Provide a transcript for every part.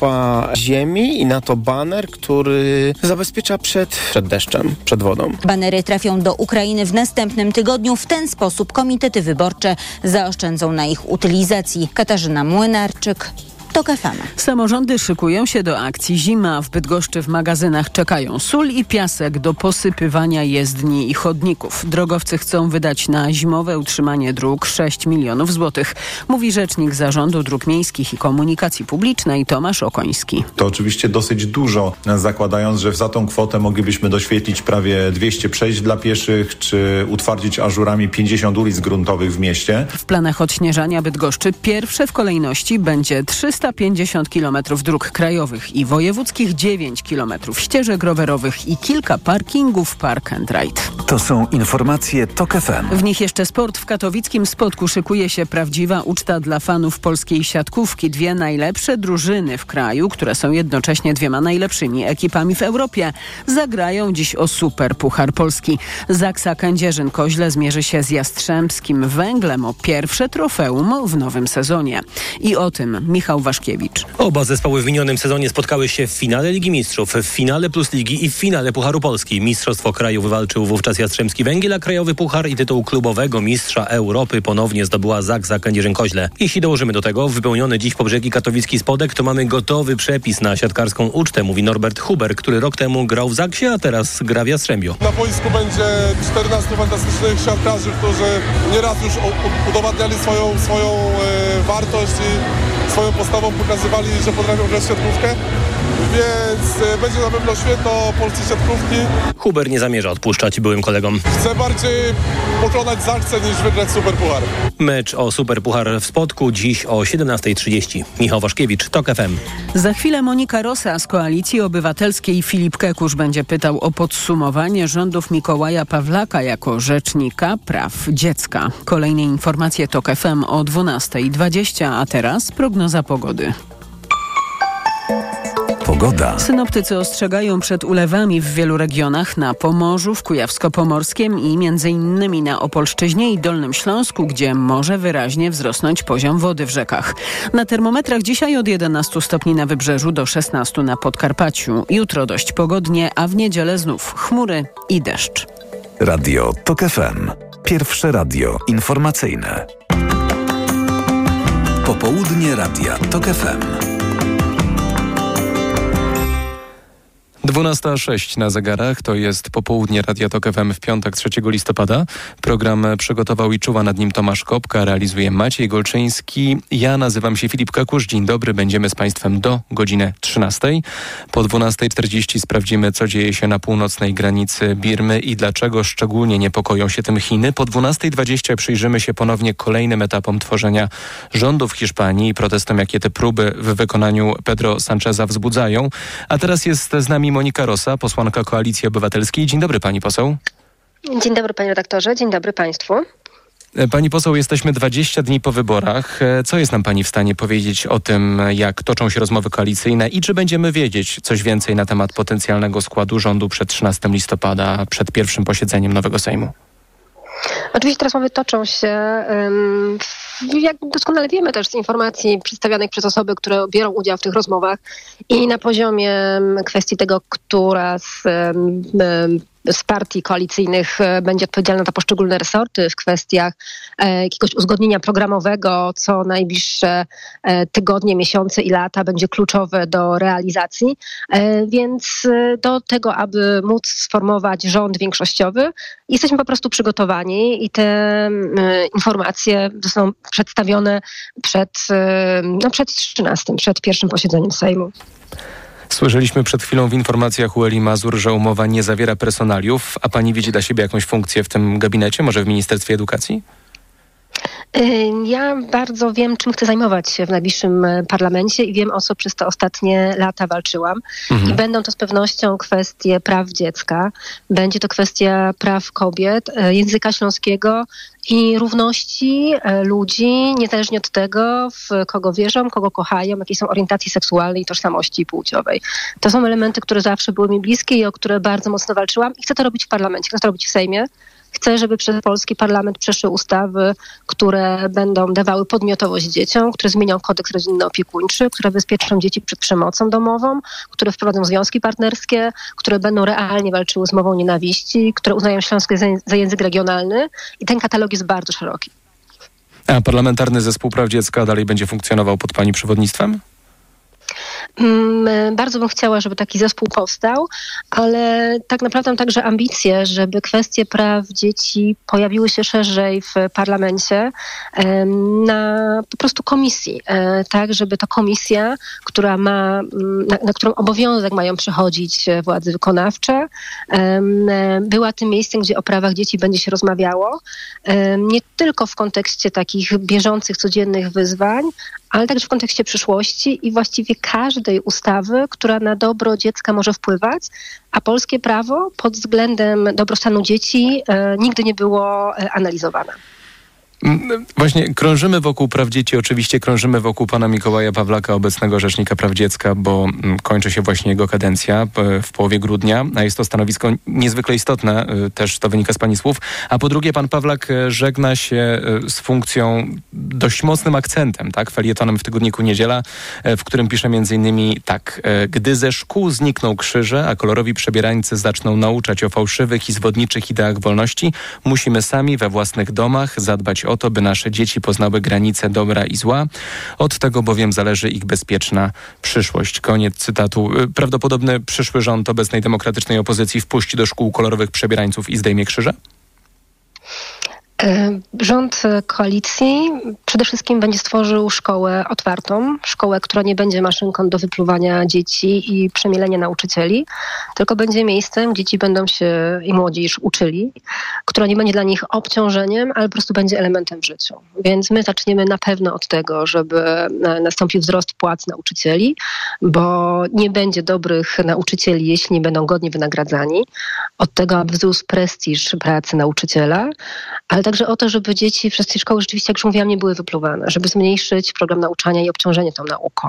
warstwa ziemi i na to baner, który zabezpiecza przed, przed deszczem, przed wodą. Banery trafią do Ukrainy w następnym tygodniu. W ten sposób komitety wyborcze zaoszczędzą na ich utylizacji. Katarzyna Młynarczyk, TOK FM. Samorządy szykują się do akcji Zima. W Bydgoszczy w magazynach czekają sól i piasek do posypywania jezdni i chodników. Drogowcy chcą wydać na zimowe utrzymanie dróg 6 milionów złotych. Mówi rzecznik Zarządu Dróg Miejskich i Komunikacji Publicznej Tomasz Okoński. To oczywiście dosyć dużo, zakładając, że za tą kwotę moglibyśmy doświetlić prawie 200 przejść dla pieszych, czy utwardzić ażurami 50 ulic gruntowych w mieście. W planach odśnieżania Bydgoszczy pierwsze w kolejności będzie 300 350 km dróg krajowych i wojewódzkich 9 km ścieżek rowerowych i kilka parkingów Park and Ride. To są informacje TOK FM. W nich jeszcze sport. W katowickim Spodku szykuje się prawdziwa uczta dla fanów polskiej siatkówki. Dwie najlepsze drużyny w kraju, które są jednocześnie dwiema najlepszymi ekipami w Europie, zagrają dziś o Super Puchar Polski. Zaksa Kędzierzyn-Koźle zmierzy się z Jastrzębskim Węglem o pierwsze trofeum w nowym sezonie. I o tym Michał Waszkiewicz. Oba zespoły w minionym sezonie spotkały się w finale Ligi Mistrzów, w finale Plus Ligi i w finale Pucharu Polski. Mistrzostwo kraju wywalczył wówczas Jastrzębski Węgiel, a krajowy puchar i tytuł klubowego mistrza Europy ponownie zdobyła Zaksa Kędzierzyn-Koźle. Jeśli dołożymy do tego wypełniony dziś po brzegi katowicki spodek, to mamy gotowy przepis na siatkarską ucztę, mówi Norbert Huber, który rok temu grał w Zaksie, a teraz gra w Jastrzębiu. Na boisku będzie 14 fantastycznych siatkarzy, którzy nieraz już udowadniali swoją, swoją e, wartość i swoją postawą pokazywali, że potrafią grać siatkówkę więc e, będzie na pewno święto polskiej siatkówki. Huber nie zamierza odpuszczać byłym kolegom. Chcę bardziej pokonać Zakcę niż wygrać Superpuchar. Mecz o Superpuchar w Spodku dziś o 17.30. Michał Waszkiewicz, TOK FM. Za chwilę Monika Rosa z Koalicji Obywatelskiej Filip Kekusz będzie pytał o podsumowanie rządów Mikołaja Pawlaka jako rzecznika praw dziecka. Kolejne informacje TOK FM o 12.20, a teraz prognoza pogody. Pogoda. Synoptycy ostrzegają przed ulewami w wielu regionach na Pomorzu, w Kujawsko-Pomorskiem i innymi na Opolszczyźnie i Dolnym Śląsku, gdzie może wyraźnie wzrosnąć poziom wody w rzekach. Na termometrach dzisiaj od 11 stopni na wybrzeżu do 16 na Podkarpaciu. Jutro dość pogodnie, a w niedzielę znów chmury i deszcz. Radio TOK FM. Pierwsze radio informacyjne. Popołudnie Radia TOK FM. 12.06 na zegarach, to jest popołudnie Radia Tok FM w piątek 3 listopada. Program przygotował i czuwa nad nim Tomasz Kopka, realizuje Maciej Golczyński. Ja nazywam się Filip Kakusz. Dzień dobry, będziemy z Państwem do godziny 13. Po 12.40 sprawdzimy, co dzieje się na północnej granicy Birmy i dlaczego szczególnie niepokoją się tym Chiny. Po 12.20 przyjrzymy się ponownie kolejnym etapom tworzenia rządu w Hiszpanii i protestom, jakie te próby w wykonaniu Pedro Sancheza wzbudzają. A teraz jest z nami Monika Rosa, posłanka Koalicji Obywatelskiej. Dzień dobry pani poseł. Dzień dobry panie redaktorze, dzień dobry państwu. E, pani poseł, jesteśmy 20 dni po wyborach. E, co jest nam pani w stanie powiedzieć o tym, jak toczą się rozmowy koalicyjne i czy będziemy wiedzieć coś więcej na temat potencjalnego składu rządu przed 13 listopada, przed pierwszym posiedzeniem nowego Sejmu? Oczywiście rozmowy toczą się, jak doskonale wiemy też z informacji przedstawionych przez osoby, które biorą udział w tych rozmowach i na poziomie kwestii tego, która z z partii koalicyjnych e, będzie odpowiedzialna za poszczególne resorty w kwestiach jakiegoś uzgodnienia programowego, co najbliższe e, tygodnie, miesiące i lata będzie kluczowe do realizacji. Więc do tego, aby móc sformować rząd większościowy, jesteśmy po prostu przygotowani i te informacje zostaną przedstawione przed, no przed 13, przed pierwszym posiedzeniem Sejmu. Słyszeliśmy przed chwilą w informacjach Ueli Mazur, że umowa nie zawiera personaliów, a pani widzi dla siebie jakąś funkcję w tym gabinecie, może w Ministerstwie Edukacji? Y, ja bardzo wiem, czym chcę zajmować się w najbliższym e, parlamencie i wiem, o co przez te ostatnie lata walczyłam. Mhm. I będą to z pewnością kwestie praw dziecka, będzie to kwestia praw kobiet, e, języka śląskiego i równości e, ludzi, niezależnie od tego, w kogo wierzą, kogo kochają, jakie są orientacje seksualnej i tożsamości płciowej. To są elementy, które zawsze były mi bliskie i o które bardzo mocno walczyłam i chcę to robić w parlamencie, chcę to robić w Sejmie Chcę, żeby przez polski parlament przeszły ustawy, które będą dawały podmiotowość dzieciom, które zmienią kodeks rodzinno-opiekuńczy, które bezpieczą dzieci przed przemocą domową, które wprowadzą związki partnerskie, które będą realnie walczyły z mową nienawiści, które uznają śląski za język regionalny. I ten katalog jest bardzo szeroki. A Parlamentarny Zespół Praw Dziecka dalej będzie funkcjonował pod Pani przewodnictwem? Mm, bardzo bym chciała, żeby taki zespół powstał, ale tak naprawdę mam także ambicje, żeby kwestie praw dzieci pojawiły się szerzej w parlamencie na po prostu komisji, e, tak, żeby to komisja, która ma, mm, na, na którą obowiązek mają przechodzić władze wykonawcze, była tym miejscem, gdzie o prawach dzieci będzie się rozmawiało, nie tylko w kontekście takich bieżących, codziennych wyzwań, ale także w kontekście przyszłości i właściwie każdej ustawy, która na dobro dziecka może wpływać, a polskie prawo pod względem dobrostanu dzieci e, nigdy nie było e, analizowane. Właśnie krążymy wokół praw dzieci, oczywiście krążymy wokół pana Mikołaja Pawlaka, obecnego Rzecznika Praw Dziecka, bo mm, kończy się właśnie jego kadencja w połowie grudnia, a jest to stanowisko niezwykle istotne, y, też to wynika z pani słów. A po drugie, pan Pawlak y, żegna się z funkcją dość mocnym akcentem, tak, felietonem w tygodniku Niedziela, w którym pisze innymi tak. Gdy ze szkół znikną krzyże, a kolorowi przebierańcy zaczną nauczać o fałszywych i zwodniczych ideach wolności, musimy sami we własnych domach zadbać o to, by nasze dzieci poznały granice dobra i zła. Od tego bowiem zależy ich bezpieczna przyszłość. Koniec cytatu. Y, prawdopodobny przyszły rząd obecnej demokratycznej opozycji wpuści do szkół kolorowych przebierańców i zdejmie krzyże? E, rząd koalicji przede wszystkim będzie stworzył szkołę otwartą, szkołę, która nie będzie maszynką do wypluwania dzieci i przemielenia nauczycieli, tylko będzie miejscem, gdzie dzieci będą się i młodzież uczyli, która nie będzie dla nich obciążeniem, ale po prostu będzie elementem w życiu. Więc my zaczniemy na pewno od tego, żeby e, nastąpił wzrost płac nauczycieli, bo nie będzie dobrych nauczycieli, jeśli nie będą godnie wynagradzani. Od tego, aby wzrósł prestiż pracy nauczyciela, ale także o to, żeby dzieci przez tej szkoły rzeczywiście, jak już mówiłam, nie były wypluwane, żeby zmniejszyć program nauczania i obciążenie tą nauką,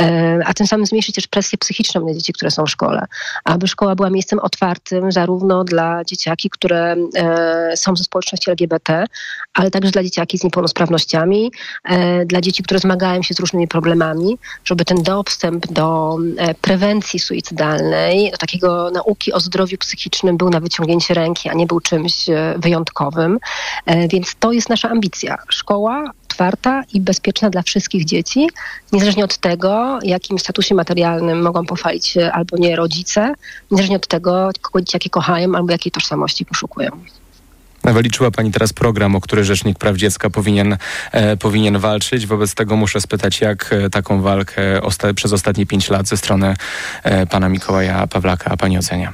e, a tym samym zmniejszyć też presję psychiczną na dzieci, które są w szkole, aby szkoła była miejscem otwartym zarówno dla dzieciaki, które e, są ze społeczności LGBT, ale także dla dzieciaki z niepełnosprawnościami, e, dla dzieci, które zmagają się z różnymi problemami, żeby ten dostęp do prewencji suicydalnej, do takiego nauki o zdrowiu psychicznym był na wyciągnięcie ręki, a nie był czymś wyjątkowym. E, więc to jest nasza ambicja. Szkoła otwarta i bezpieczna dla wszystkich dzieci, niezależnie od tego, jakim statusie materialnym mogą pochwalić się albo nie rodzice, niezależnie od tego, kogo dzieciaki kochają albo jakiej tożsamości poszukują. Wyliczyła Pani teraz program, o który Rzecznik Praw Dziecka powinien, e, powinien walczyć. Wobec tego muszę spytać, jak e, taką walkę osta przez ostatnie pięć lat ze strony e, Pana Mikołaja Pawlaka Pani ocenia?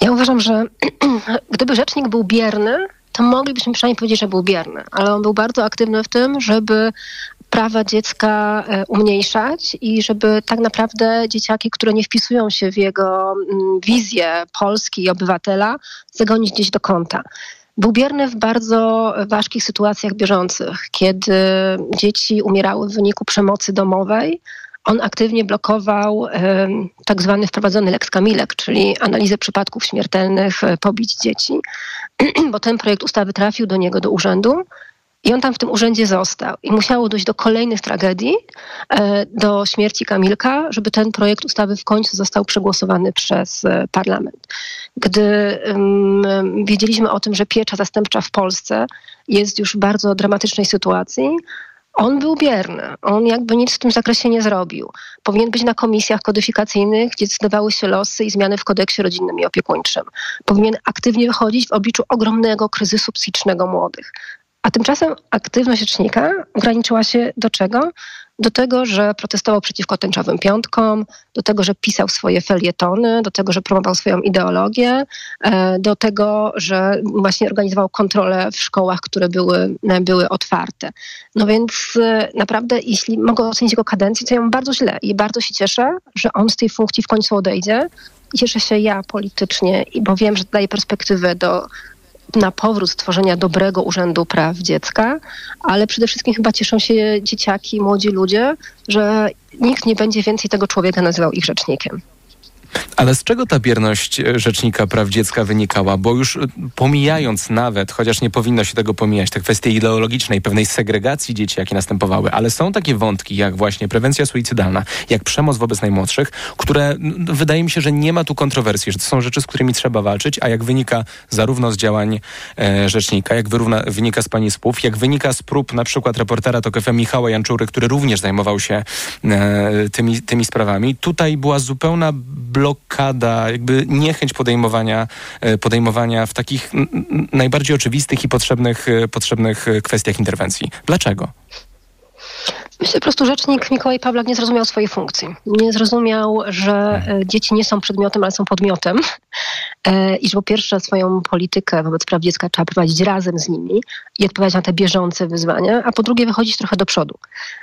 Ja uważam, że gdyby rzecznik był bierny, to moglibyśmy przynajmniej powiedzieć, że był bierny, ale on był bardzo aktywny w tym, żeby prawa dziecka e, umniejszać i żeby tak naprawdę dzieciaki, które nie wpisują się w jego mm, wizję Polski i obywatela, zagonić gdzieś do kąta. Był bierny w bardzo ważkich sytuacjach bieżących, kiedy dzieci umierały w wyniku przemocy domowej, on aktywnie blokował tak zwany wprowadzony Lex Kamilek, czyli analizę przypadków śmiertelnych e, pobić dzieci, bo ten projekt ustawy trafił do niego do urzędu i on tam w tym urzędzie został. I musiało dojść do kolejnych tragedii, e, do śmierci Kamilka, żeby ten projekt ustawy w końcu został przegłosowany przez e, parlament. Gdy um, wiedzieliśmy o tym, że piecza zastępcza w Polsce jest już w bardzo dramatycznej sytuacji, on był bierny. On jakby nic w tym zakresie nie zrobił. Powinien być na komisjach kodyfikacyjnych, gdzie decydowały się losy i zmiany w kodeksie rodzinnym i opiekuńczym. Powinien aktywnie wychodzić w obliczu ogromnego kryzysu psychicznego młodych. A tymczasem aktywność rzecznika ograniczyła się do czego? do tego, że protestował przeciwko tęczowym piątkom, do tego, że pisał swoje felietony, do tego, że promował swoją ideologię, e, do tego, że właśnie organizował kontrole w szkołach, które były, były otwarte. No więc e, naprawdę, jeśli mogę ocenić jego kadencję, to ja bardzo źle i bardzo się cieszę, że on z tej funkcji w końcu odejdzie. Cieszę się ja politycznie, bo wiem, że daje perspektywę do na powrót stworzenia dobrego Urzędu Praw Dziecka, ale przede wszystkim chyba cieszą się dzieciaki, młodzi ludzie, że nikt nie będzie więcej tego człowieka nazywał ich rzecznikiem. Ale z czego ta bierność e, Rzecznika Praw Dziecka wynikała? Bo już e, pomijając nawet, chociaż nie powinno się tego pomijać, te kwestie ideologicznej, pewnej segregacji dzieci, jakie następowały, ale są takie wątki, jak właśnie prewencja suicydalna, jak przemoc wobec najmłodszych, które wydaje mi się, że nie ma tu kontrowersji, że to są rzeczy, z którymi trzeba walczyć, a jak wynika zarówno z działań e, Rzecznika, jak wyrówna, wynika z pani słów, jak wynika z prób na przykład reportera TOK Michała Janczury, który również zajmował się e, tymi, tymi sprawami. Tutaj była zupełna blokada, jakby niechęć podejmowania, e, podejmowania w takich najbardziej oczywistych i potrzebnych, e, potrzebnych kwestiach interwencji. Dlaczego? Myślę, po prostu rzecznik Mikołaj Pawlak nie zrozumiał swojej funkcji. Nie zrozumiał, że e, dzieci nie są przedmiotem, ale są podmiotem e, i że po pierwsze swoją politykę wobec praw dziecka trzeba prowadzić razem z nimi i odpowiadać na te bieżące wyzwania, a po drugie wychodzić trochę do przodu.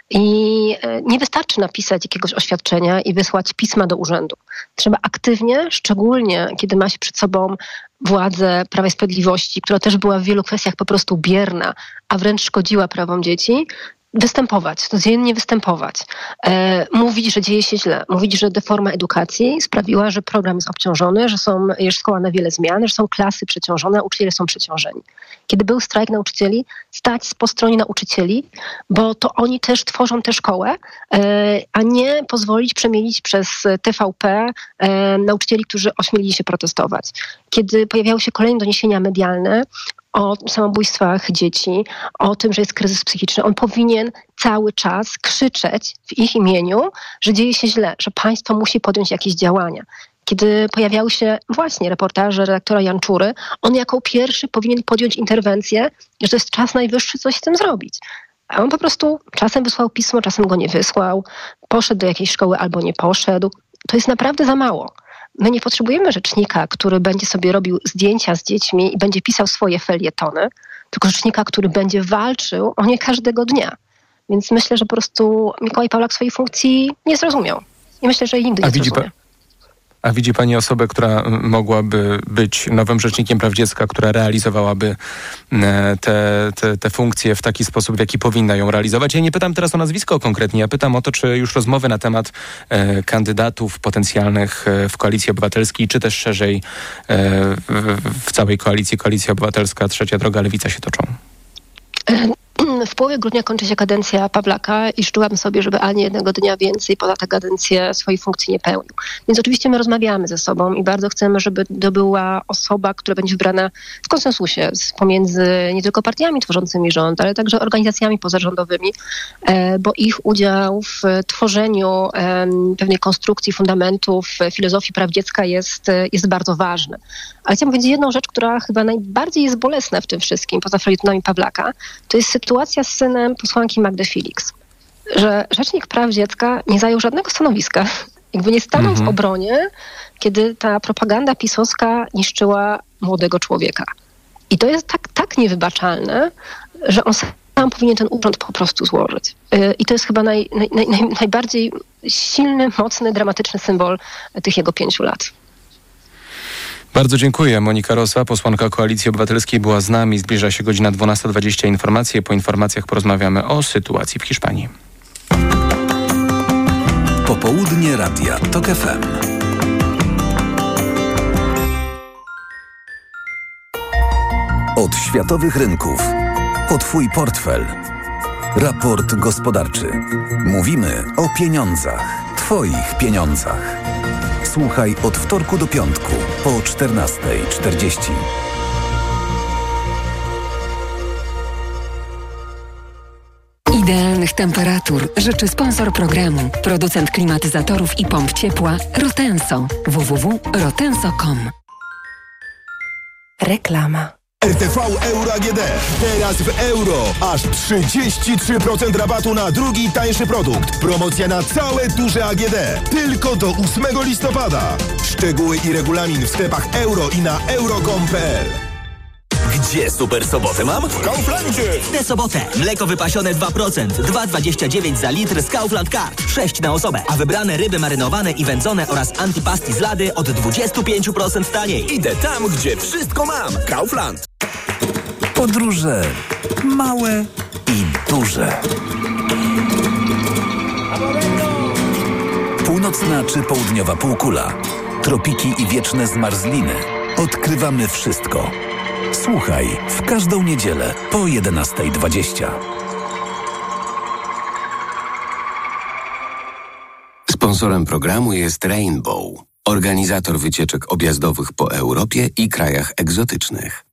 I e, nie wystarczy napisać jakiegoś oświadczenia i wysłać pisma do urzędu. Trzeba aktywnie, szczególnie kiedy ma się przed sobą władzę Prawa i Sprawiedliwości, która też była w wielu kwestiach po prostu bierna, a wręcz szkodziła prawom dzieci, występować, codziennie występować, e, mówić, że dzieje się źle, mówić, że deforma edukacji sprawiła, że program jest obciążony, że są, jest szkoła na wiele zmian, że są klasy przeciążone, a nauczyciele są przeciążeni. Kiedy był strajk nauczycieli, stać po stronie nauczycieli, bo to oni też tworzą tę szkołę, e, a nie pozwolić przemienić przez TVP e, nauczycieli, którzy ośmielili się protestować. Kiedy pojawiały się kolejne doniesienia medialne o samobójstwach dzieci, o tym, że jest kryzys psychiczny. On powinien cały czas krzyczeć w ich imieniu, że dzieje się źle, że państwo musi podjąć jakieś działania. Kiedy pojawiały się właśnie reportaże redaktora Janczury, on jako pierwszy powinien podjąć interwencję, że to jest czas najwyższy coś z tym zrobić. A on po prostu czasem wysłał pismo, czasem go nie wysłał, poszedł do jakiejś szkoły albo nie poszedł. To jest naprawdę za mało. My nie potrzebujemy rzecznika, który będzie sobie robił zdjęcia z dziećmi i będzie pisał swoje felietony, tylko rzecznika, który będzie walczył o nie każdego dnia. Więc myślę, że po prostu Mikołaj Pawlak swojej funkcji nie zrozumiał. I myślę, że jej nigdy nie zrozumie. A widzi Pani osobę, która mogłaby być nowym rzecznikiem praw dziecka, która realizowałaby e, te, te, te funkcje w taki sposób, w jaki powinna ją realizować? Ja nie pytam teraz o nazwisko konkretnie, ja pytam o to, czy już rozmowy na temat e, kandydatów potencjalnych e, w Koalicji Obywatelskiej, czy też szerzej e, w, w całej koalicji, Koalicja Obywatelska, Trzecia Droga, Lewica się toczą? W połowie grudnia kończy się kadencja Pawlaka i życzyłam sobie, żeby ani jednego dnia więcej poza tę kadencję swojej funkcji nie pełnił. Więc oczywiście my rozmawiamy ze sobą i bardzo chcemy, żeby to była osoba, która będzie wybrana w konsensusie pomiędzy nie tylko partiami tworzącymi rząd, ale także organizacjami pozarządowymi, e, bo ich udział w tworzeniu pewnej konstrukcji fundamentów filozofii praw dziecka jest, jest bardzo ważny. Ale chciałam powiedzieć jedną rzecz, która chyba najbardziej jest bolesna w tym wszystkim, poza felietonami Pawlaka, to jest sytuacja z synem posłanki Magdy Felix. Że Rzecznik Praw Dziecka nie zajął żadnego stanowiska. Jakby nie stanął mhm. w obronie, kiedy ta propaganda pisowska niszczyła młodego człowieka. I to jest tak, tak niewybaczalne, że on sam powinien ten urząd po prostu złożyć. Y, I to jest chyba naj, naj, naj, najbardziej silny, mocny, dramatyczny symbol tych jego pięciu lat. Bardzo dziękuję. Monika Rosa, posłanka Koalicji Obywatelskiej była z nami. Zbliża się godzina 12.20. Informacje. Po informacjach porozmawiamy o sytuacji w Hiszpanii. Popołudnie Radia TOK FM. Od światowych rynków. O Twój portfel. Raport gospodarczy. Mówimy o pieniądzach. Twoich pieniądzach. Słuchaj od wtorku do piątku po 14.40. Idealnych temperatur życzy sponsor programu, producent klimatyzatorów i pomp ciepła Rotenso www.rotenso.com. Reklama. RTV Euro AGD. Teraz w euro. Aż 33% rabatu na drugi tańszy produkt. Promocja na całe duże AGD. Tylko do 8 listopada. Szczegóły i regulamin w sklepach euro i na euro.com.pl gdzie super sobotę mam? W Kauflandzie! Tę sobotę mleko wypasione 2%, 2,29 za litr z Kaufland Card. 6 na osobę, a wybrane ryby marynowane i wędzone oraz antipasti z lady od 25% taniej. Idę tam, gdzie wszystko mam. Kaufland. Podróże małe i duże. Północna czy południowa półkula tropiki i wieczne zmarzliny. Odkrywamy wszystko. Słuchaj w każdą niedzielę po 11.20. Sponsorem programu jest Rainbow, organizator wycieczek objazdowych po Europie i krajach egzotycznych.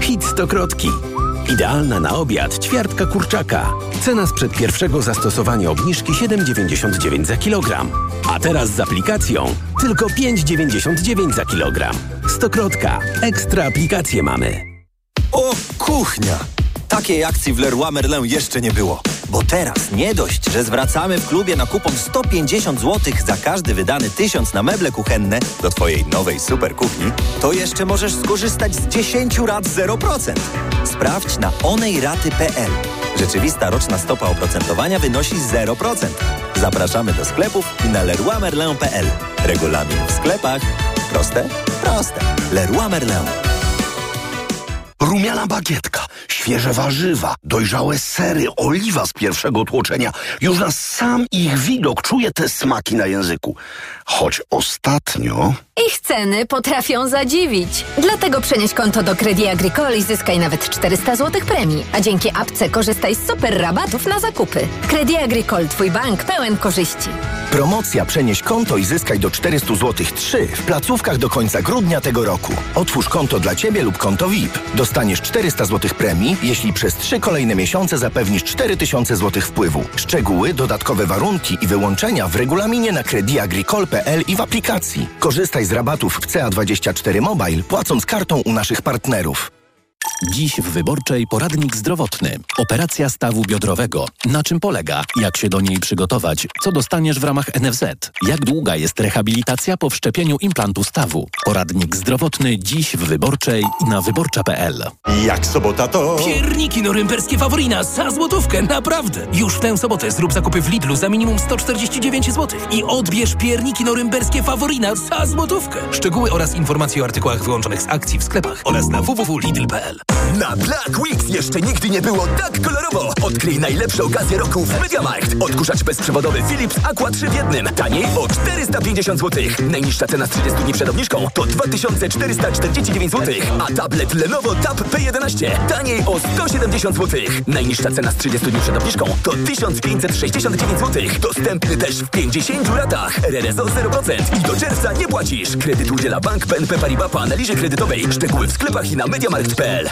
Hit stokrotki. Idealna na obiad ćwiartka kurczaka. Cena sprzed pierwszego zastosowania obniżki 7,99 za kilogram. A teraz z aplikacją tylko 5,99 za kilogram. Stokrotka. Ekstra aplikacje mamy. O, kuchnia! Takiej akcji w Leroy Merlin jeszcze nie było. Bo teraz nie dość, że zwracamy w klubie nakupom 150 zł za każdy wydany tysiąc na meble kuchenne do Twojej nowej super kuchni, to jeszcze możesz skorzystać z 10 rat 0%. Sprawdź na onejraty.pl. Rzeczywista roczna stopa oprocentowania wynosi 0%. Zapraszamy do sklepów i na leroymerlin.pl. Regulamin w sklepach. Proste? Proste. Leroy Merlin. Rumiana bagietka, świeże warzywa, dojrzałe sery, oliwa z pierwszego tłoczenia. Już na sam ich widok czuję te smaki na języku. Choć ostatnio... Ich ceny potrafią zadziwić. Dlatego przenieś konto do Credit Agricole i zyskaj nawet 400 zł premii. A dzięki apce korzystaj z super rabatów na zakupy. Credit Agricole, twój bank pełen korzyści. Promocja Przenieś konto i zyskaj do 400 zł 3 w placówkach do końca grudnia tego roku. Otwórz konto dla Ciebie lub konto VIP. Dostaniesz 400 zł premii, jeśli przez 3 kolejne miesiące zapewnisz 4000 zł wpływu. Szczegóły, dodatkowe warunki i wyłączenia w regulaminie na crediagricole.pl i w aplikacji. Korzystaj z rabatów w CA24 Mobile, płacąc kartą u naszych partnerów. Dziś w Wyborczej poradnik zdrowotny. Operacja stawu biodrowego. Na czym polega? Jak się do niej przygotować? Co dostaniesz w ramach NFZ? Jak długa jest rehabilitacja po wszczepieniu implantu stawu? Poradnik zdrowotny dziś w Wyborczej i na wyborcza.pl. Jak sobota to... Pierniki norymberskie Faworina za złotówkę, naprawdę! Już w tę sobotę zrób zakupy w Lidlu za minimum 149 zł i odbierz pierniki norymberskie Faworina za złotówkę. Szczegóły oraz informacje o artykułach wyłączonych z akcji w sklepach oraz na www.lidl.pl. Na Black Weeks jeszcze nigdy nie było tak kolorowo. Odkryj najlepsze okazje roku w MediaMarkt. Odkurzacz bezprzewodowy Philips Aqua 3 w jednym. Taniej o 450 zł. Najniższa cena z 30 dni przed obniżką to 2449 zł. A tablet Lenovo Tab P11 taniej o 170 zł. Najniższa cena z 30 dni przed obniżką to 1569 zł. Dostępny też w 50 latach. RRSO 0% i do czerwca nie płacisz. Kredyt udziela Bank BNP Paribas po analizie kredytowej. Szczegóły w sklepach i na MediaMarkt.pl.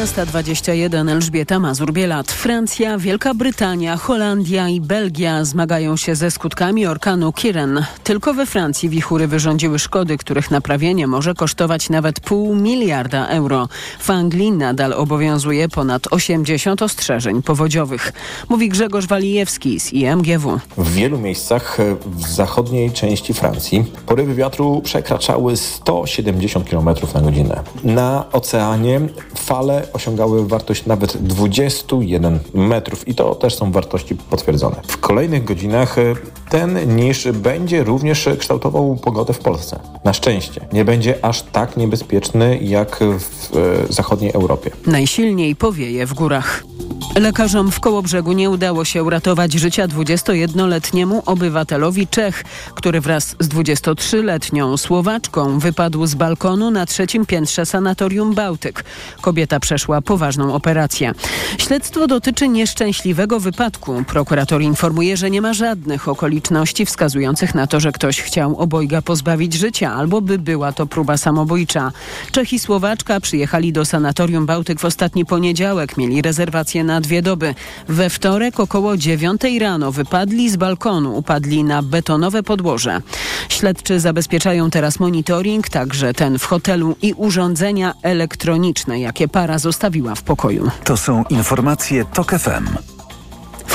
12.21 Elżbieta Mazur-Bielat. Francja, Wielka Brytania, Holandia i Belgia zmagają się ze skutkami orkanu Kiren. Tylko we Francji wichury wyrządziły szkody, których naprawienie może kosztować nawet pół miliarda euro. W Anglii nadal obowiązuje ponad 80 ostrzeżeń powodziowych. Mówi Grzegorz Walijewski z IMGW. W wielu miejscach w zachodniej części Francji porywy wiatru przekraczały 170 km na godzinę. Na oceanie fale osiągały wartość nawet 21 metrów i to też są wartości potwierdzone. W kolejnych godzinach e, ten niż będzie również kształtował pogodę w Polsce. Na szczęście nie będzie aż tak niebezpieczny jak w e, zachodniej Europie. Najsilniej powieje w górach. Lekarzom w Kołobrzegu nie udało się uratować życia 21-letniemu obywatelowi Czech, który wraz z 23-letnią Słowaczką wypadł z balkonu na trzecim piętrze sanatorium Bałtyk. Kobieta przeszła poważną operację. Śledztwo dotyczy nieszczęśliwego wypadku. Prokurator informuje, że nie ma żadnych okoliczności wskazujących na to, że ktoś chciał obojga pozbawić życia albo by była to próba samobójcza. Czech i Słowaczka przyjechali do sanatorium Bałtyk w ostatni poniedziałek. Mieli rezerwację na dwie doby. We wtorek około dziewiątej rano wypadli z balkonu, upadli na betonowe podłoże. Śledczy zabezpieczają teraz monitoring, także ten w hotelu i urządzenia elektroniczne, jakie para zostawiła w pokoju. To są informacje TOK FM.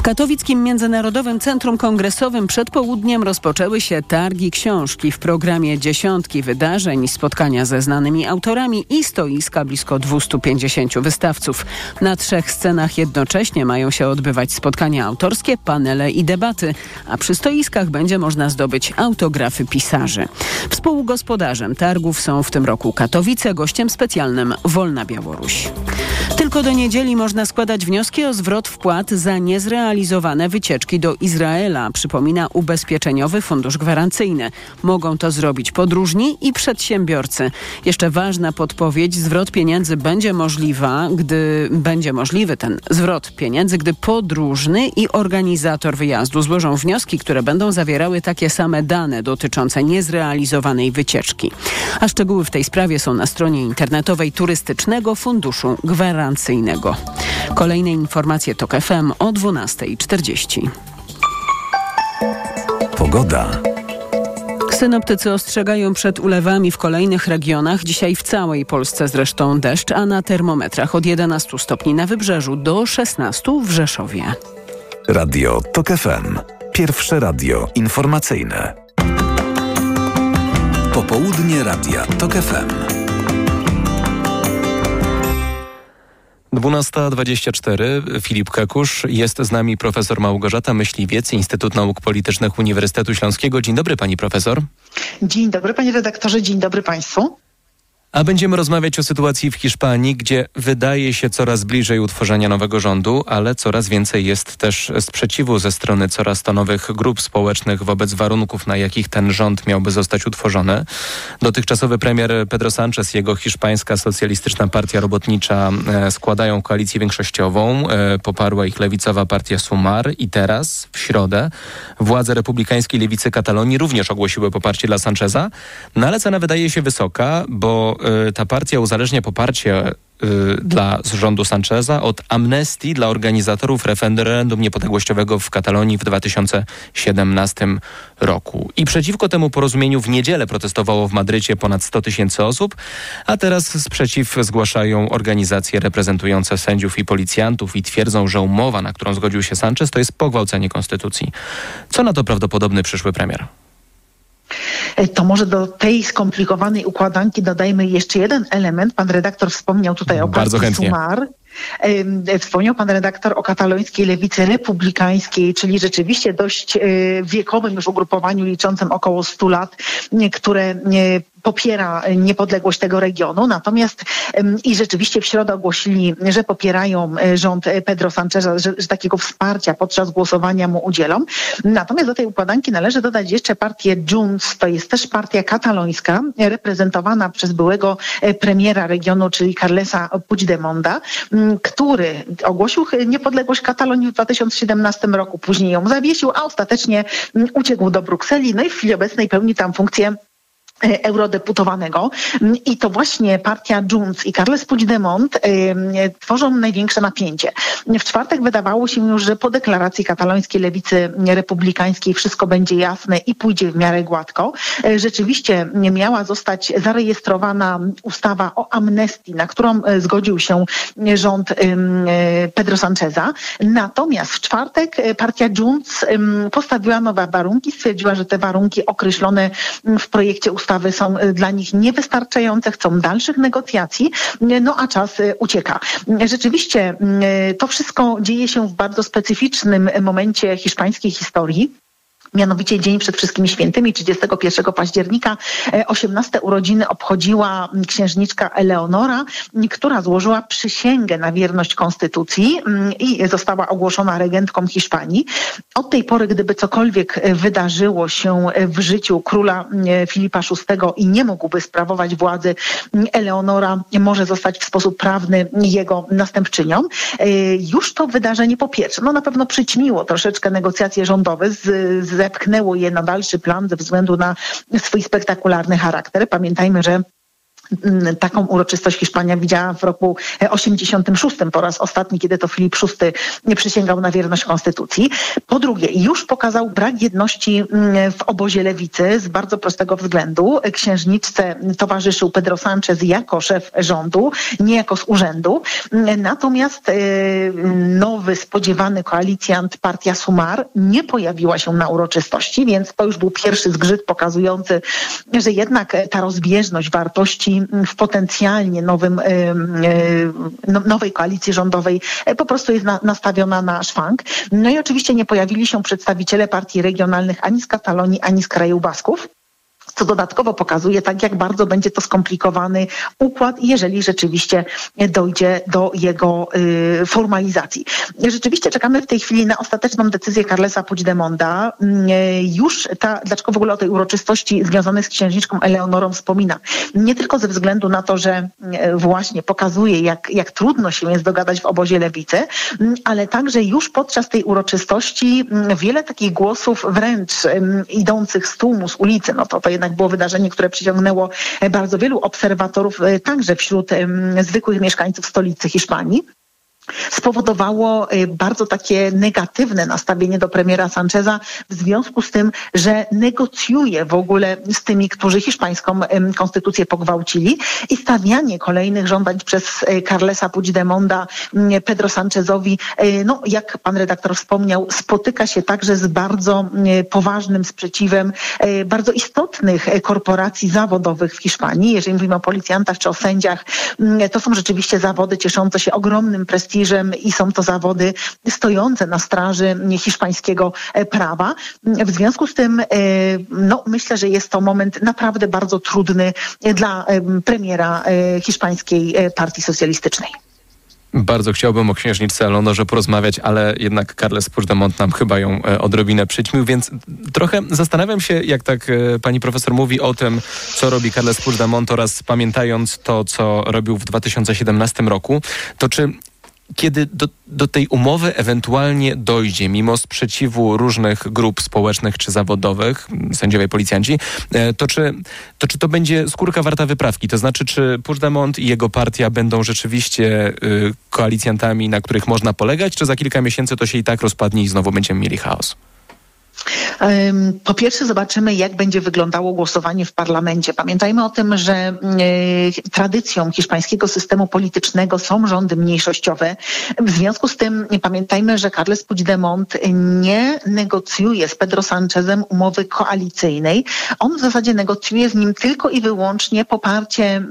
Katowickim Międzynarodowym Centrum Kongresowym przed południem rozpoczęły się targi książki w programie dziesiątki wydarzeń, spotkania ze znanymi autorami i stoiska blisko 250 wystawców. Na trzech scenach jednocześnie mają się odbywać spotkania autorskie, panele i debaty, a przy stoiskach będzie można zdobyć autografy pisarzy. Współgospodarzem targów są w tym roku Katowice, gościem specjalnym Wolna Białoruś. Tylko do niedzieli można składać wnioski o zwrot wpłat za niezrealizowane wycieczki do Izraela, przypomina Ubezpieczeniowy Fundusz Gwarancyjny. Mogą to zrobić podróżni i przedsiębiorcy. Jeszcze ważna podpowiedź, zwrot pieniędzy będzie możliwa, gdy będzie możliwy ten zwrot pieniędzy, gdy podróżny i organizator wyjazdu złożą wnioski, które będą zawierały takie same dane dotyczące niezrealizowanej wycieczki. A szczegóły w tej sprawie są na stronie internetowej Turystycznego Funduszu Gwarancyjnego. Kolejne informacje TOK FM o 12.40. Pogoda. Synoptycy ostrzegają przed ulewami w kolejnych regionach. Dzisiaj w całej Polsce zresztą deszcz, a na termometrach od 11 stopni na wybrzeżu do 16 w Rzeszowie. Radio TOK FM. Pierwsze radio informacyjne. Popołudnie Radia TOK FM. 12.24. Filip Kakusz. Jest z nami profesor Małgorzata Myśliwiec, Instytut Nauk Politycznych Uniwersytetu Śląskiego. Dzień dobry pani profesor. Dzień dobry panie redaktorze, dzień dobry państwu. A będziemy rozmawiać o sytuacji w Hiszpanii, gdzie wydaje się coraz bliżej utworzenia nowego rządu, ale coraz więcej jest też sprzeciwu ze strony coraz to nowych grup społecznych wobec warunków, na jakich ten rząd miałby zostać utworzony. Dotychczasowy premier Pedro Sánchez i jego hiszpańska socjalistyczna partia robotnicza e, składają koalicję większościową. E, poparła ich lewicowa partia Sumar i teraz, w środę, władze republikańskiej lewicy Katalonii również ogłosiły poparcie dla Sancheza. No ale cena wydaje się wysoka, bo ta partia uzależnia poparcie y, dla rządu Sancheza od amnestii dla organizatorów referendum niepodległościowego w Katalonii w 2017 roku. I przeciwko temu porozumieniu w niedzielę protestowało w Madrycie ponad 100 tysięcy osób, a teraz sprzeciw zgłaszają organizacje reprezentujące sędziów i policjantów i twierdzą, że umowa, na którą zgodził się Sanchez, to jest pogwałcenie konstytucji. Co na to prawdopodobny przyszły premier? To może do tej skomplikowanej układanki dodajmy jeszcze jeden element. Pan redaktor wspomniał tutaj o Bardzo partii chętnie. Sumar. Wspomniał pan redaktor o katalońskiej lewicy republikańskiej, czyli rzeczywiście dość e, wiekowym już ugrupowaniu liczącym około 100 lat, które e, popiera niepodległość tego regionu. Natomiast i rzeczywiście w środę ogłosili, że popierają e, rząd Pedro Sancheza, że, że takiego wsparcia podczas głosowania mu udzielą. Natomiast do tej układanki należy dodać jeszcze partię Junts, to jest też partia katalońska, reprezentowana przez byłego premiera regionu, czyli Carlesa Puigdemonta, który ogłosił niepodległość Katalonii w 2017 roku, później ją zawiesił, a ostatecznie uciekł do Brukseli, no i w chwili obecnej pełni tam funkcję eurodeputowanego i to właśnie partia Junts i Carles Puigdemont y, tworzą największe napięcie. W czwartek wydawało się już, że po deklaracji katalońskiej lewicy republikańskiej wszystko będzie jasne i pójdzie w miarę gładko. Rzeczywiście miała zostać zarejestrowana ustawa o amnestii, na którą zgodził się rząd Pedro Sancheza. Natomiast w czwartek partia Junts postawiła nowe warunki, stwierdziła, że te warunki określone w projekcie ustawy ustawy są dla nich niewystarczające, chcą dalszych negocjacji, no a czas ucieka. Rzeczywiście to wszystko dzieje się w bardzo specyficznym momencie hiszpańskiej historii mianowicie dzień przed wszystkimi świętymi, 31 października, 18 urodziny obchodziła księżniczka Eleonora, która złożyła przysięgę na wierność konstytucji i została ogłoszona regentką Hiszpanii. Od tej pory, gdyby cokolwiek wydarzyło się w życiu króla Filipa VI i nie mógłby sprawować władzy, Eleonora może zostać w sposób prawny jego następczynią. Już to wydarzenie po pierwsze, no na pewno przyćmiło troszeczkę negocjacje rządowe z, z zepchnęło je na dalszy plan ze względu na swój spektakularny charakter. Pamiętajmy, że taką uroczystość Hiszpania widziała w roku 86 po raz ostatni, kiedy to Filip VI przysięgał na wierność konstytucji. Po drugie, już pokazał brak jedności mm, w obozie lewicy z bardzo prostego względu. Księżniczce towarzyszył Pedro Sanchez jako szef rządu, nie jako z urzędu. Mm, natomiast y, nowy, spodziewany koalicjant partia Sumar nie pojawiła się na uroczystości, więc to już był pierwszy zgrzyt pokazujący, że jednak ta rozbieżność wartości w potencjalnie nowym, no, nowej koalicji rządowej e, po prostu jest nastawiona na szwank. No i oczywiście nie pojawili się przedstawiciele partii regionalnych ani z Katalonii, ani z kraju Basków co dodatkowo pokazuje, tak jak bardzo będzie to skomplikowany układ, jeżeli rzeczywiście dojdzie do jego y, formalizacji. Rzeczywiście czekamy w tej chwili na ostateczną decyzję Carlesa Puigdemonda. Y, już ta, dlaczego w ogóle o tej uroczystości związanej z księżniczką Eleonorą wspomina? Nie tylko ze względu na to, że y, właśnie pokazuje, jak, jak trudno się jest dogadać w obozie lewicy, y, ale także już podczas tej uroczystości y, wiele takich głosów wręcz idących z tłumu, z ulicy, no to to jednak było wydarzenie, które przyciągnęło e, bardzo wielu obserwatorów, e, także wśród zwykłych mieszkańców stolicy Hiszpanii spowodowało y, bardzo takie negatywne nastawienie do premiera Sancheza w związku z tym, że negocjuje w ogóle z tymi, którzy hiszpańską konstytucję pogwałcili i stawianie kolejnych żądań przez y, Carlesa Puigdemonda Pedro Sanchezowi, y, no jak pan redaktor wspomniał, spotyka się także z bardzo poważnym sprzeciwem bardzo istotnych korporacji zawodowych w Hiszpanii. Jeżeli mówimy o policjantach czy o sędziach, to są rzeczywiście zawody cieszące się ogromnym prestiżem prestiżem i są to zawody stojące na straży hiszpańskiego e, prawa. W związku z tym e, no, myślę, że jest to moment naprawdę bardzo trudny dla e, premiera hiszpańskiej partii socjalistycznej. Bardzo chciałbym o księżniczce Eleonorze porozmawiać, ale jednak Carles Puigdemont nam chyba ją odrobinę przyćmił, więc trochę zastanawiam się, jak tak pani profesor mówi o tym, co robi Carles Puigdemont oraz pamiętając to, co robił w 2017 roku, to czy kiedy do, do tej umowy ewentualnie dojdzie, mimo sprzeciwu różnych grup społecznych czy zawodowych, sędziowie, policjanci, e, to czy, to czy to będzie skórka warta wyprawki? To znaczy, czy Puigdemont i jego partia będą rzeczywiście y, koalicjantami, na których można polegać, czy za kilka miesięcy to się i tak rozpadnie i znowu będziemy mieli chaos? Po pierwsze zobaczymy, jak będzie wyglądało głosowanie w parlamencie. Pamiętajmy o tym, że e, tradycją hiszpańskiego systemu politycznego są rządy mniejszościowe. W związku z tym pamiętajmy, że Carles Puigdemont nie negocjuje z Pedro Sanchezem umowy koalicyjnej. On w zasadzie negocjuje z nim tylko i wyłącznie poparcie e,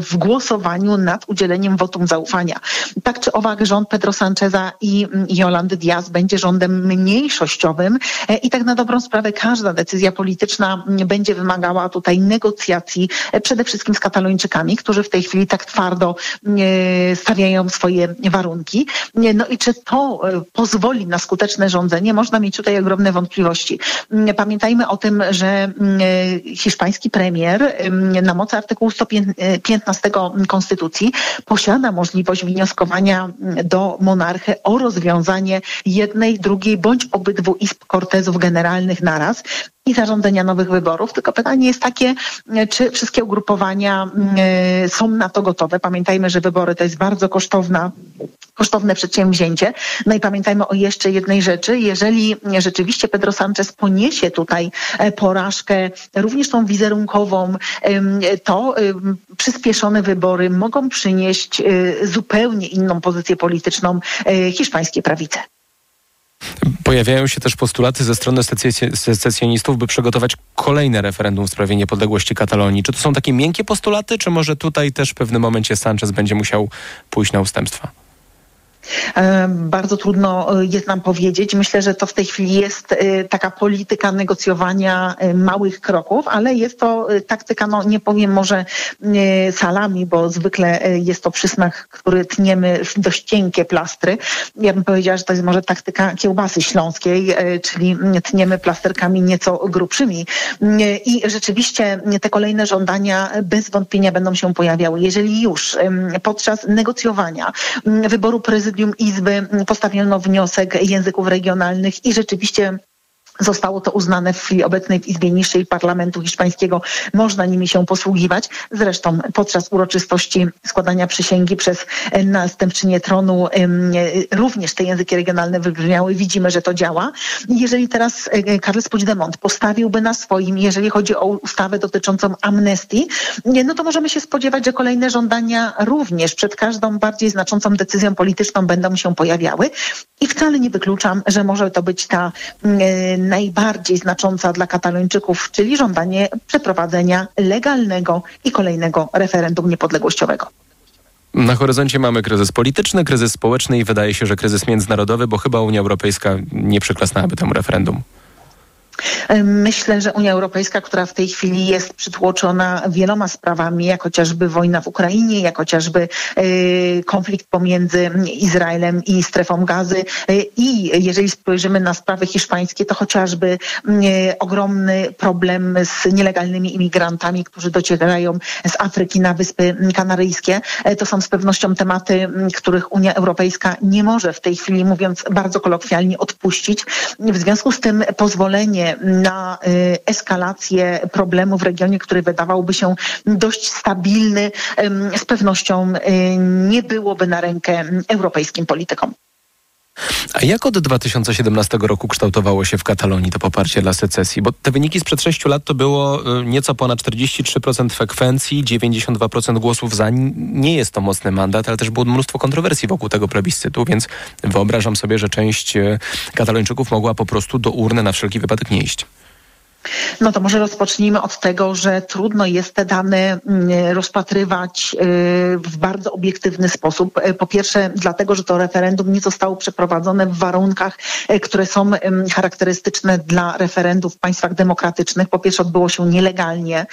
w głosowaniu nad udzieleniem wotum zaufania. Tak czy owak rząd Pedro Sancheza i Jolandy Diaz będzie rządem mniejszościowym, I tak na dobrą sprawę każda decyzja polityczna będzie wymagała tutaj negocjacji e, przede wszystkim z Katalończykami, którzy w tej chwili tak twardo e, stawiają swoje warunki. No i czy to pozwoli na skuteczne rządzenie? Można mieć tutaj ogromne wątpliwości. Pamiętajmy o tym, że hiszpański premier na mocy artykułu 115 Konstytucji posiada możliwość wnioskowania do monarchy o rozwiązanie jednej, drugiej bądź obydwu izb kortezów generalnych naraz i zarządzenia nowych wyborów. Tylko pytanie jest takie, czy wszystkie ugrupowania mm, są na to gotowe. Pamiętajmy, że wybory to jest bardzo kosztowna kosztowne przedsięwzięcie. No i pamiętajmy o jeszcze jednej rzeczy. Jeżeli rzeczywiście Pedro Sanchez poniesie tutaj e, porażkę, również tą wizerunkową, to przyspieszone wybory mogą przynieść e, zupełnie inną pozycję polityczną e, hiszpańskiej prawicy. Pojawiają się też postulaty ze strony secesjonistów, by przygotować kolejne referendum w sprawie niepodległości Katalonii. Czy to są takie miękkie postulaty, czy może tutaj też w pewnym momencie Sanchez będzie musiał pójść na ustępstwa? Bardzo trudno e, jest nam powiedzieć. Myślę, że to w tej chwili jest e, taka polityka negocjowania e, małych kroków, ale jest to taktyka, no nie powiem może salami, bo zwykle jest to przysmak, który tniemy w dość cienkie plastry. Ja bym powiedziała, że to jest może taktyka kiełbasy śląskiej, czyli tniemy plasterkami nieco grubszymi. I rzeczywiście te kolejne żądania bez wątpienia będą się pojawiały. Jeżeli już podczas negocjowania wyboru prezydenta prezydium Izby postawiono wniosek języków regionalnych i rzeczywiście Zostało to uznane w chwili obecnej w Izbie Niższej Parlamentu Hiszpańskiego. Można nimi się posługiwać. Zresztą podczas uroczystości składania przysięgi przez następczynię tronu również te języki regionalne wybrzmiały. Widzimy, że to działa. Jeżeli teraz Carles Puigdemont postawiłby na swoim, jeżeli chodzi o ustawę dotyczącą amnestii, no to możemy się spodziewać, że kolejne żądania również przed każdą bardziej znaczącą decyzją polityczną będą się pojawiały. I wcale nie wykluczam, że może to być ta najbardziej znacząca dla Katalończyków, czyli żądanie przeprowadzenia legalnego i kolejnego referendum niepodległościowego. Na horyzoncie mamy kryzys polityczny, kryzys społeczny i wydaje się, że kryzys międzynarodowy, bo chyba Unia Europejska nie przyklasnęłaby temu referendum. Myślę, że Unia Europejska, która w tej chwili jest przytłoczona wieloma sprawami, jak chociażby wojna w Ukrainie, jak chociażby y, konflikt pomiędzy Izraelem i strefą gazy y, i jeżeli spojrzymy na sprawy hiszpańskie, to chociażby y, ogromny problem z nielegalnymi imigrantami, którzy docierają z Afryki na Wyspy Kanaryjskie. To są z pewnością tematy, których Unia Europejska nie może w tej chwili, mówiąc bardzo kolokwialnie, odpuścić. W związku z tym pozwolenie na y, eskalację problemu w regionie, który wydawałby się dość stabilny, z pewnością y, nie byłoby na rękę europejskim politykom. A jak od 2017 roku kształtowało się w Katalonii to poparcie dla secesji? Bo te wyniki sprzed 6 lat to było y, nieco ponad 43% frekwencji, 92% głosów za. Nie jest to mocny mandat, ale też było mnóstwo kontrowersji wokół tego plebiscytu, więc wyobrażam sobie, że część y, Katalończyków mogła po prostu do urny na wszelki wypadek nie iść. No to może rozpocznijmy od tego, że trudno jest te dane mm, rozpatrywać y, w bardzo obiektywny sposób. Y, po pierwsze, dlatego, że to referendum nie zostało przeprowadzone w warunkach, y, które są charakterystyczne dla referendów w państwach demokratycznych. Po pierwsze, odbyło się nielegalnie,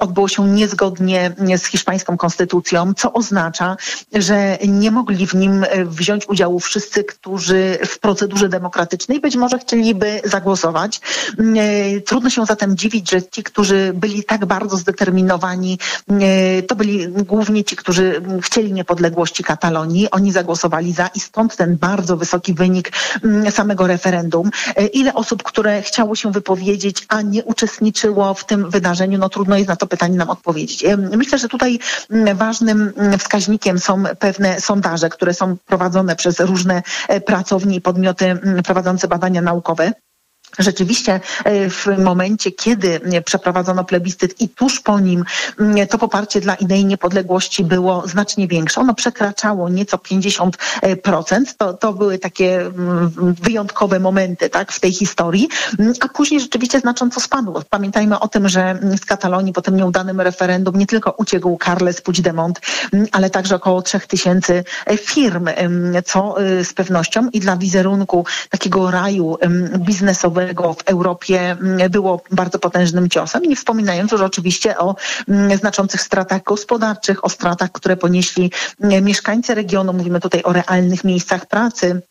odbyło się niezgodnie z hiszpańską konstytucją, co oznacza, że nie mogli w nim wziąć udziału wszyscy, którzy w procedurze demokratycznej być może chcieliby zagłosować. Trudno Trudno się zatem dziwić, że ci, którzy byli tak bardzo zdeterminowani, e, to byli głównie ci, którzy chcieli niepodległości Katalonii. Oni zagłosowali za i stąd ten bardzo wysoki wynik mm, samego referendum. E, ile osób, które chciało się wypowiedzieć, a nie uczestniczyło w tym wydarzeniu, no trudno jest na to pytanie nam odpowiedzieć. E, myślę, że tutaj mm, ważnym mm, wskaźnikiem są pewne sondaże, które są prowadzone przez różne pracownie i podmioty prowadzące badania naukowe. Rzeczywiście e, w momencie, kiedy przeprowadzono plebiscyt i tuż po nim to poparcie dla idei niepodległości było znacznie większe. Ono przekraczało nieco 50%. To, to były takie wyjątkowe momenty tak, w tej historii, a później rzeczywiście znacząco spadło. Pamiętajmy o tym, że z Katalonii po tym nieudanym referendum nie tylko uciekł Carles Puigdemont, ale także około 3000 firm, co e, z pewnością i dla wizerunku takiego raju biznesowego w Europie mm, było bardzo potężnym ciosem, nie wspominając już oczywiście o mm, znaczących stratach gospodarczych, o stratach, które ponieśli mm, mieszkańcy regionu. Mówimy tutaj o realnych miejscach pracy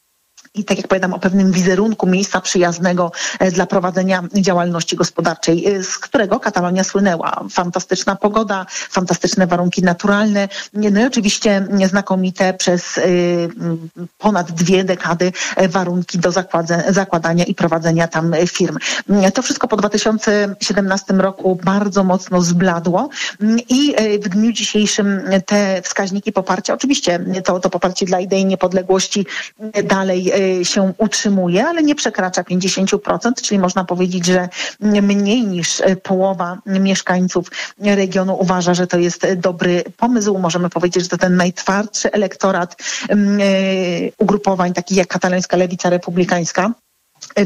i tak jak powiadam o pewnym wizerunku miejsca przyjaznego e, dla prowadzenia działalności gospodarczej, e, z którego Katalonia słynęła. Fantastyczna pogoda, fantastyczne warunki naturalne, no i oczywiście znakomite przez e, ponad dwie dekady warunki do zakładania i prowadzenia tam firm. To wszystko po 2017 roku bardzo mocno zbladło i w dniu dzisiejszym te wskaźniki poparcia, oczywiście to, to poparcie dla idei niepodległości dalej się utrzymuje, ale nie przekracza 50%, czyli można powiedzieć, że mniej niż połowa mieszkańców regionu uważa, że to jest dobry pomysł. Możemy powiedzieć, że to ten najtwardszy elektorat mm, e, ugrupowań takich jak katalońska lewica republikańska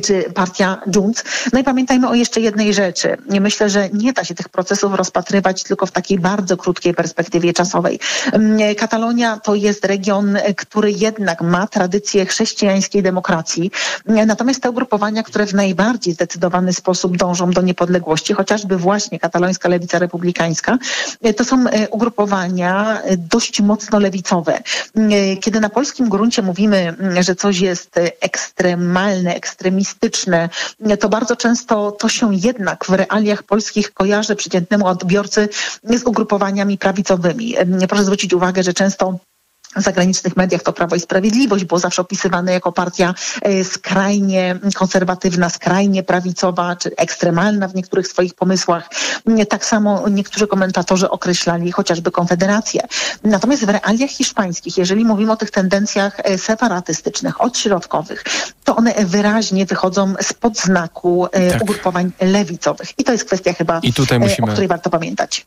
czy partia Junts. No i pamiętajmy o jeszcze jednej rzeczy. Myślę, że nie da się tych procesów rozpatrywać tylko w takiej bardzo krótkiej perspektywie czasowej. Mm, Katalonia to jest region, który jednak ma tradycję chrześcijańskiej demokracji. Natomiast te ugrupowania, które w najbardziej zdecydowany sposób dążą do niepodległości, chociażby właśnie katalońska lewica republikańska, to są e, ugrupowania dość mocno lewicowe. Mm, kiedy na polskim gruncie mówimy, mm, że coś jest ekstremalne, ekstremalne, ekstremistyczne, to bardzo często to się jednak w realiach polskich kojarzy przeciętnemu odbiorcy z ugrupowaniami prawicowymi. Proszę zwrócić uwagę, że często zagranicznych mediach to Prawo i Sprawiedliwość było zawsze opisywane jako partia e, skrajnie konserwatywna, skrajnie prawicowa, czy ekstremalna w niektórych swoich pomysłach. Tak samo niektórzy komentatorzy określali chociażby Konfederację. Natomiast w realiach hiszpańskich, jeżeli mówimy o tych tendencjach e, separatystycznych, odśrodkowych, to one wyraźnie wychodzą spod znaku e, tak. ugrupowań lewicowych. I to jest kwestia chyba, I tutaj musimy... o której warto pamiętać.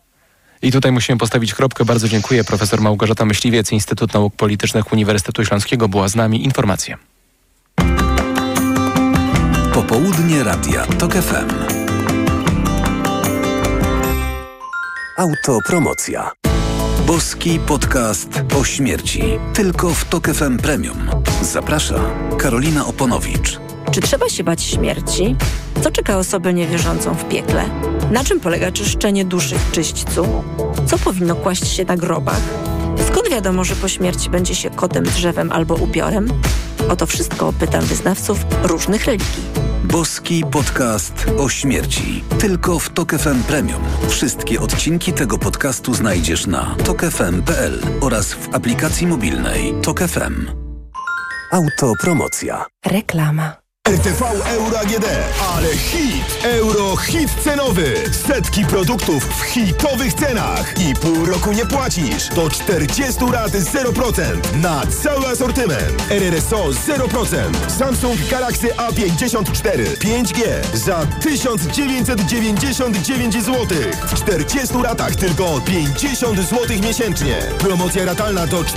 I tutaj musimy postawić kropkę. Bardzo dziękuję. Profesor Małgorzata Myśliwiec, Instytut Nauk Politycznych Uniwersytetu Śląskiego była z nami. Informacje. Popołudnie Radia TOK FM. Autopromocja. Boski podcast o śmierci. Tylko w TOK FM Premium. Zaprasza Karolina Oponowicz. Czy trzeba się bać śmierci? Co czeka osobę niewierzącą w piekle? Na czym polega czyszczenie duszy w czyśćcu? Co powinno kłaść się na grobach? Skąd wiadomo, że po śmierci będzie się kotem, drzewem albo upiorem? O to wszystko pytam wyznawców różnych religii. Boski podcast o śmierci. Tylko w Tok FM Premium. Wszystkie odcinki tego podcastu znajdziesz na tokefm.pl oraz w aplikacji mobilnej Tok FM. Autopromocja. Reklama. RTV Euro AGD, ale hit! Euro hit cenowy! Setki produktów w hitowych cenach i pół roku nie płacisz. Do 40 lat 0% na cały asortyment. RRSO 0%. Samsung Galaxy A54 5G za 1999 zł. W 40 latach tylko 50 zł miesięcznie. Promocja ratalna do 40